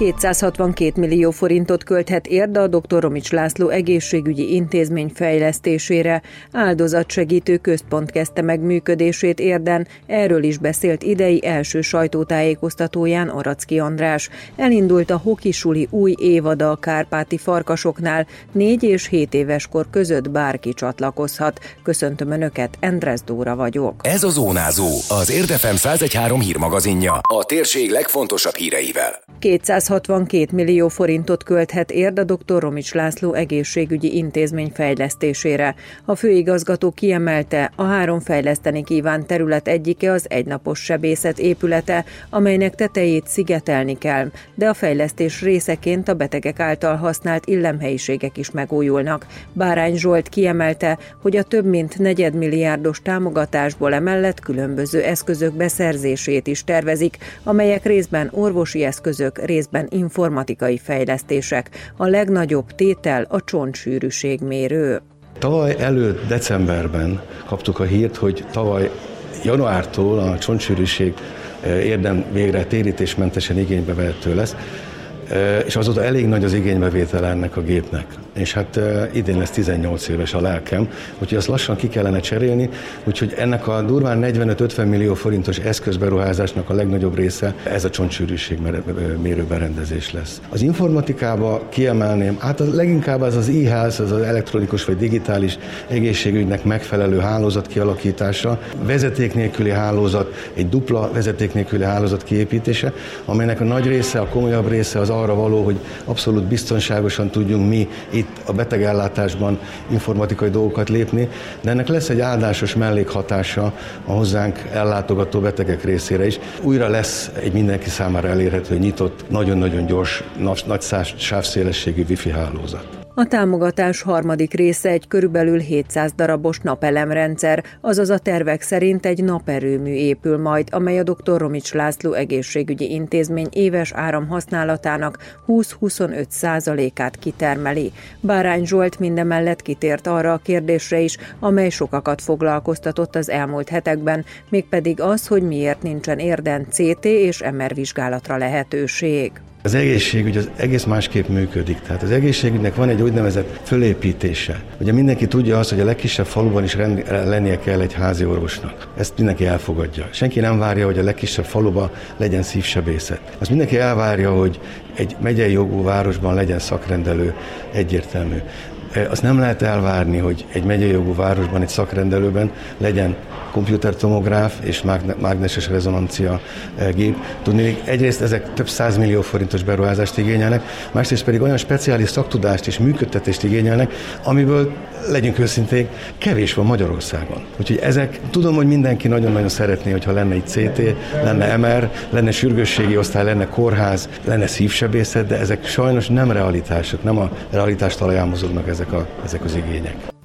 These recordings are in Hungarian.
262 millió forintot költhet Érda a dr. Romics László egészségügyi intézmény fejlesztésére. Áldozatsegítő központ kezdte meg működését Érden, erről is beszélt idei első sajtótájékoztatóján Aracki András. Elindult a Hokisuli új évada a Kárpáti farkasoknál, 4 és 7 éves kor között bárki csatlakozhat. Köszöntöm Önöket, Endres Dóra vagyok. Ez a Zónázó, az Érdefem 113 hírmagazinja, a térség legfontosabb híreivel. 200 162 millió forintot költhet érd a dr. Romics László egészségügyi intézmény fejlesztésére. A főigazgató kiemelte, a három fejleszteni kíván terület egyike az egynapos sebészet épülete, amelynek tetejét szigetelni kell, de a fejlesztés részeként a betegek által használt illemhelyiségek is megújulnak. Bárány Zsolt kiemelte, hogy a több mint negyedmilliárdos támogatásból emellett különböző eszközök beszerzését is tervezik, amelyek részben orvosi eszközök, részben részben informatikai fejlesztések. A legnagyobb tétel a csontsűrűségmérő. Tavaly előtt decemberben kaptuk a hírt, hogy tavaly januártól a csontsűrűség eh, érdem végre térítésmentesen igénybe vehető lesz és azóta elég nagy az igénybevétel ennek a gépnek. És hát idén lesz 18 éves a lelkem, úgyhogy azt lassan ki kellene cserélni, úgyhogy ennek a durván 45-50 millió forintos eszközberuházásnak a legnagyobb része ez a csontsűrűség mérő berendezés lesz. Az informatikába kiemelném, hát az leginkább az az e-ház, az az elektronikus vagy digitális egészségügynek megfelelő hálózat kialakítása, vezeték nélküli hálózat, egy dupla vezeték nélküli hálózat kiépítése, amelynek a nagy része, a komolyabb része az arra való, hogy abszolút biztonságosan tudjunk mi itt a betegellátásban informatikai dolgokat lépni, de ennek lesz egy áldásos mellékhatása a hozzánk ellátogató betegek részére is. Újra lesz egy mindenki számára elérhető, nyitott, nagyon-nagyon gyors, nagy sávszélességű wifi hálózat. A támogatás harmadik része egy körülbelül 700 darabos napelemrendszer, azaz a tervek szerint egy naperőmű épül majd, amely a dr. Romics László egészségügyi intézmény éves áramhasználatának 20-25 százalékát kitermeli. Bárány Zsolt mindemellett kitért arra a kérdésre is, amely sokakat foglalkoztatott az elmúlt hetekben, mégpedig az, hogy miért nincsen érden CT és MR vizsgálatra lehetőség. Az egészségügy az egész másképp működik. Tehát az egészségügynek van egy úgynevezett fölépítése. Ugye mindenki tudja azt, hogy a legkisebb faluban is rend, lennie kell egy házi orvosnak. Ezt mindenki elfogadja. Senki nem várja, hogy a legkisebb faluban legyen szívsebészet. Azt mindenki elvárja, hogy egy megyei jogú városban legyen szakrendelő egyértelmű. Azt nem lehet elvárni, hogy egy megyei jogú városban, egy szakrendelőben legyen komputertomográf és mágneses rezonancia eh, gép. Tudni, egyrészt ezek több százmillió forintos beruházást igényelnek, másrészt pedig olyan speciális szaktudást és működtetést igényelnek, amiből legyünk őszinték, kevés van Magyarországon. Úgyhogy ezek, tudom, hogy mindenki nagyon-nagyon szeretné, hogyha lenne egy CT, lenne MR, lenne sürgősségi osztály, lenne kórház, lenne szívsebészet, de ezek sajnos nem realitások, nem a realitást mozognak ezek, a, ezek az igények.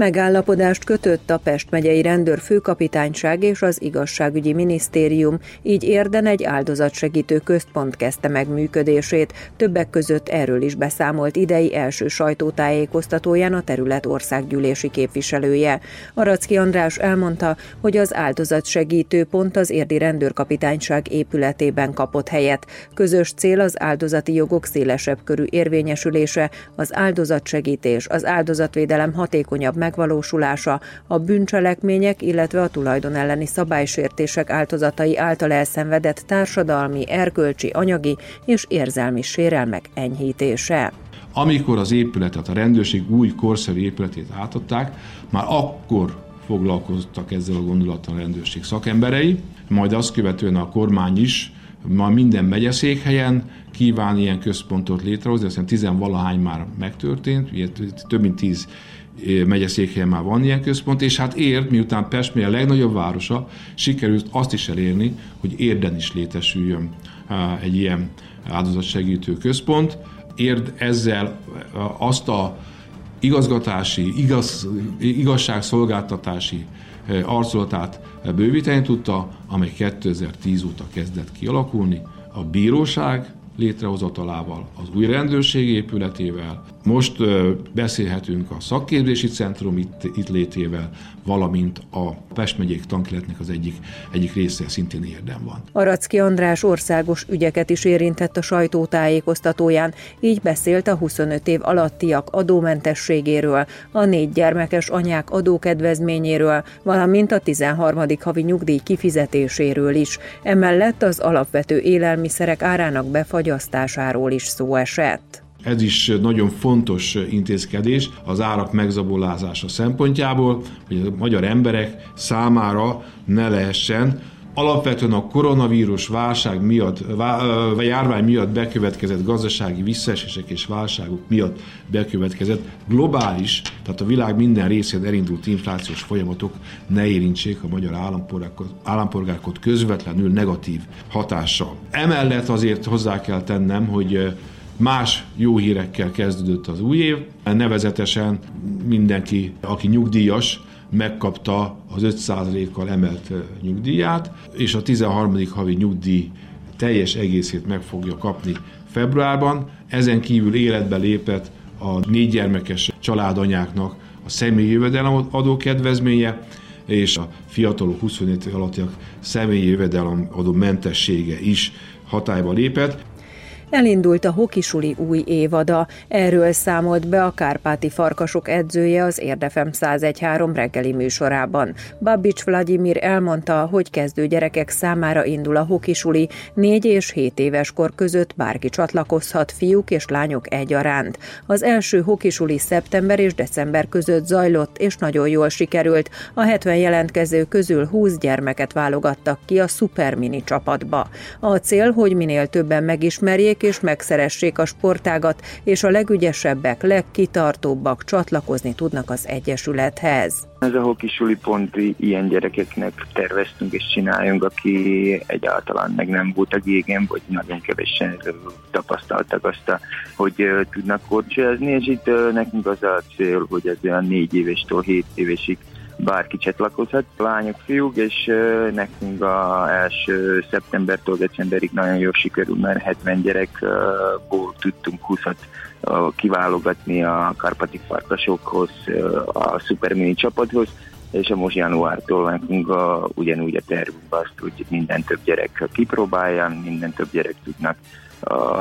Megállapodást kötött a Pest megyei rendőrfőkapitányság és az igazságügyi minisztérium, így érden egy áldozatsegítő központ kezdte meg működését. Többek között erről is beszámolt idei első sajtótájékoztatóján a terület országgyűlési képviselője. Aracki András elmondta, hogy az áldozatsegítő pont az érdi rendőrkapitányság épületében kapott helyet. Közös cél az áldozati jogok szélesebb körű érvényesülése, az áldozatsegítés, az áldozatvédelem hatékonyabb megvalósulása, a bűncselekmények, illetve a tulajdon elleni szabálysértések áldozatai által elszenvedett társadalmi, erkölcsi, anyagi és érzelmi sérelmek enyhítése. Amikor az épületet, a rendőrség új korszerű épületét átadták, már akkor foglalkoztak ezzel a gondolattal a rendőrség szakemberei, majd azt követően a kormány is ma minden megyeszékhelyen kíván ilyen központot létrehozni, azt hiszem tizenvalahány már megtörtént, több mint tíz megyeszékhelyen már van ilyen központ, és hát Érd, miután Pest a legnagyobb városa, sikerült azt is elérni, hogy Érden is létesüljön egy ilyen áldozatsegítő központ. Érd ezzel azt a igazgatási, igaz, igazságszolgáltatási arcolatát bővíteni tudta, amely 2010 óta kezdett kialakulni. A bíróság létrehozatalával, az új rendőrség épületével, most beszélhetünk a szakképzési centrum itt, itt létével, valamint a Pest megyék tankiletnek az egyik, egyik része szintén érdem van. Aracki András országos ügyeket is érintett a sajtótájékoztatóján, így beszélt a 25 év alattiak adómentességéről, a négy gyermekes anyák adókedvezményéről, valamint a 13. havi nyugdíj kifizetéséről is. Emellett az alapvető élelmiszerek árának befagyasztásáról is szó esett. Ez is nagyon fontos intézkedés az árak megzabolázása szempontjából, hogy a magyar emberek számára ne lehessen alapvetően a koronavírus válság miatt, vagy járvány miatt bekövetkezett gazdasági visszaesések és válságok miatt bekövetkezett globális, tehát a világ minden részén elindult inflációs folyamatok ne érintsék a magyar állampolgárokat, közvetlenül negatív hatással. Emellett azért hozzá kell tennem, hogy Más jó hírekkel kezdődött az új év, nevezetesen mindenki, aki nyugdíjas, megkapta az 5%-kal emelt nyugdíját, és a 13. havi nyugdíj teljes egészét meg fogja kapni februárban. Ezen kívül életbe lépett a négy gyermekes családanyáknak a személyi jövedelem adó kedvezménye, és a fiatalok 25 év alattiak személyi jövedelem adó mentessége is hatályba lépett. Elindult a Hokisuli új évada, erről számolt be a Kárpáti Farkasok edzője az Érdefem 1013 reggeli műsorában. Babics Vladimir elmondta, hogy kezdő gyerekek számára indul a Hokisuli, 4 és 7 éves kor között bárki csatlakozhat, fiúk és lányok egyaránt. Az első Hokisuli szeptember és december között zajlott, és nagyon jól sikerült. A 70 jelentkező közül 20 gyermeket válogattak ki a Supermini csapatba. A cél, hogy minél többen megismerjék és megszeressék a sportágat, és a legügyesebbek, legkitartóbbak csatlakozni tudnak az Egyesülethez. Ez a hokisuli pont ilyen gyerekeknek terveztünk és csináljunk, aki egyáltalán meg nem volt a gégen, vagy nagyon kevesen tapasztaltak azt, hogy tudnak korcsolyázni, és itt nekünk az a cél, hogy ez olyan négy évéstől hét évesig bárki csatlakozhat, lányok, fiúk, és nekünk a első szeptembertől decemberig nagyon jól sikerül, mert 70 gyerekból tudtunk 20 kiválogatni a Karpati Farkasokhoz, a Supermini csapathoz, és a most januártól nekünk a, ugyanúgy a tervünk azt, hogy minden több gyerek kipróbálja, minden több gyerek tudnak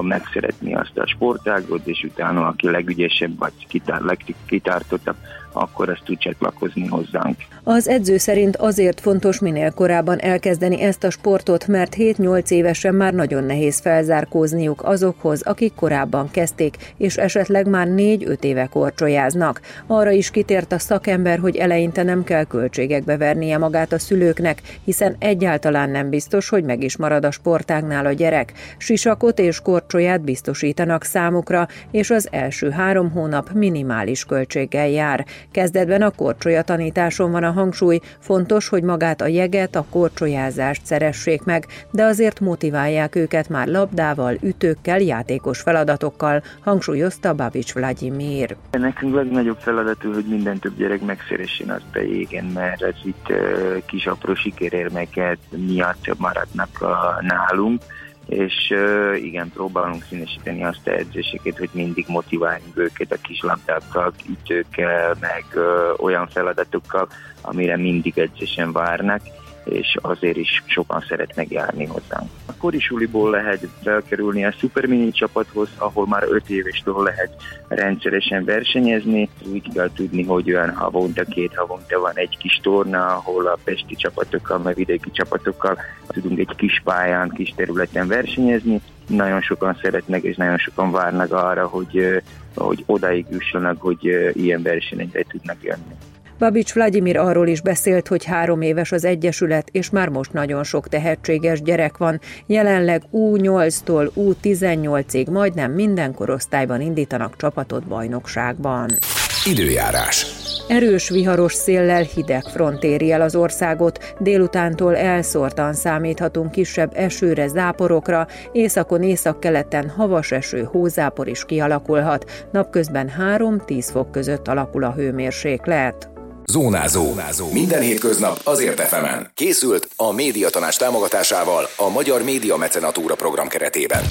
megszeretni azt a sportágot, és utána aki legügyesebb vagy kitár, legkitártottabb, akkor ezt tud csatlakozni hozzánk. Az edző szerint azért fontos minél korábban elkezdeni ezt a sportot, mert 7-8 évesen már nagyon nehéz felzárkózniuk azokhoz, akik korábban kezdték, és esetleg már 4-5 éve korcsolyáznak. Arra is kitért a szakember, hogy eleinte nem kell költségekbe vernie magát a szülőknek, hiszen egyáltalán nem biztos, hogy meg is marad a sportágnál a gyerek. Sisakot és korcsolyát biztosítanak számukra, és az első három hónap minimális költséggel jár. Kezdetben a korcsolya tanításon van a hangsúly, fontos, hogy magát a jeget, a korcsolyázást szeressék meg, de azért motiválják őket már labdával, ütőkkel, játékos feladatokkal, hangsúlyozta Babics Vladimir. Nekünk legnagyobb feladatú, hogy minden több gyerek megszeressen azt a mert ez itt uh, kis apró sikerérmeket miatt maradnak uh, nálunk és igen, próbálunk színesíteni azt a edzéseket, hogy mindig motiváljunk őket a kislabdákkal, ütőkkel, meg olyan feladatokkal, amire mindig edzésen várnak, és azért is sokan szeretnek járni hozzánk. A korisuliból lehet felkerülni a Supermini csapathoz, ahol már 5 évestől lehet rendszeresen versenyezni. Úgy kell tudni, hogy olyan havonta, két havonta van egy kis torna, ahol a pesti csapatokkal, meg vidéki csapatokkal tudunk egy kis pályán, kis területen versenyezni. Nagyon sokan szeretnek, és nagyon sokan várnak arra, hogy, hogy odaig jussanak, hogy ilyen versenyekre tudnak jönni. Babics Vladimir arról is beszélt, hogy három éves az Egyesület, és már most nagyon sok tehetséges gyerek van. Jelenleg U8-tól U18-ig majdnem minden korosztályban indítanak csapatot bajnokságban. Időjárás. Erős viharos széllel hideg front éri el az országot, délutántól elszórtan számíthatunk kisebb esőre, záporokra, északon északkeleten havas eső, hózápor is kialakulhat, napközben 3-10 fok között alakul a hőmérséklet. Zónázó. Zónázó. Minden hétköznap azért efemen. Készült a médiatanás támogatásával a Magyar Média Mecenatúra program keretében.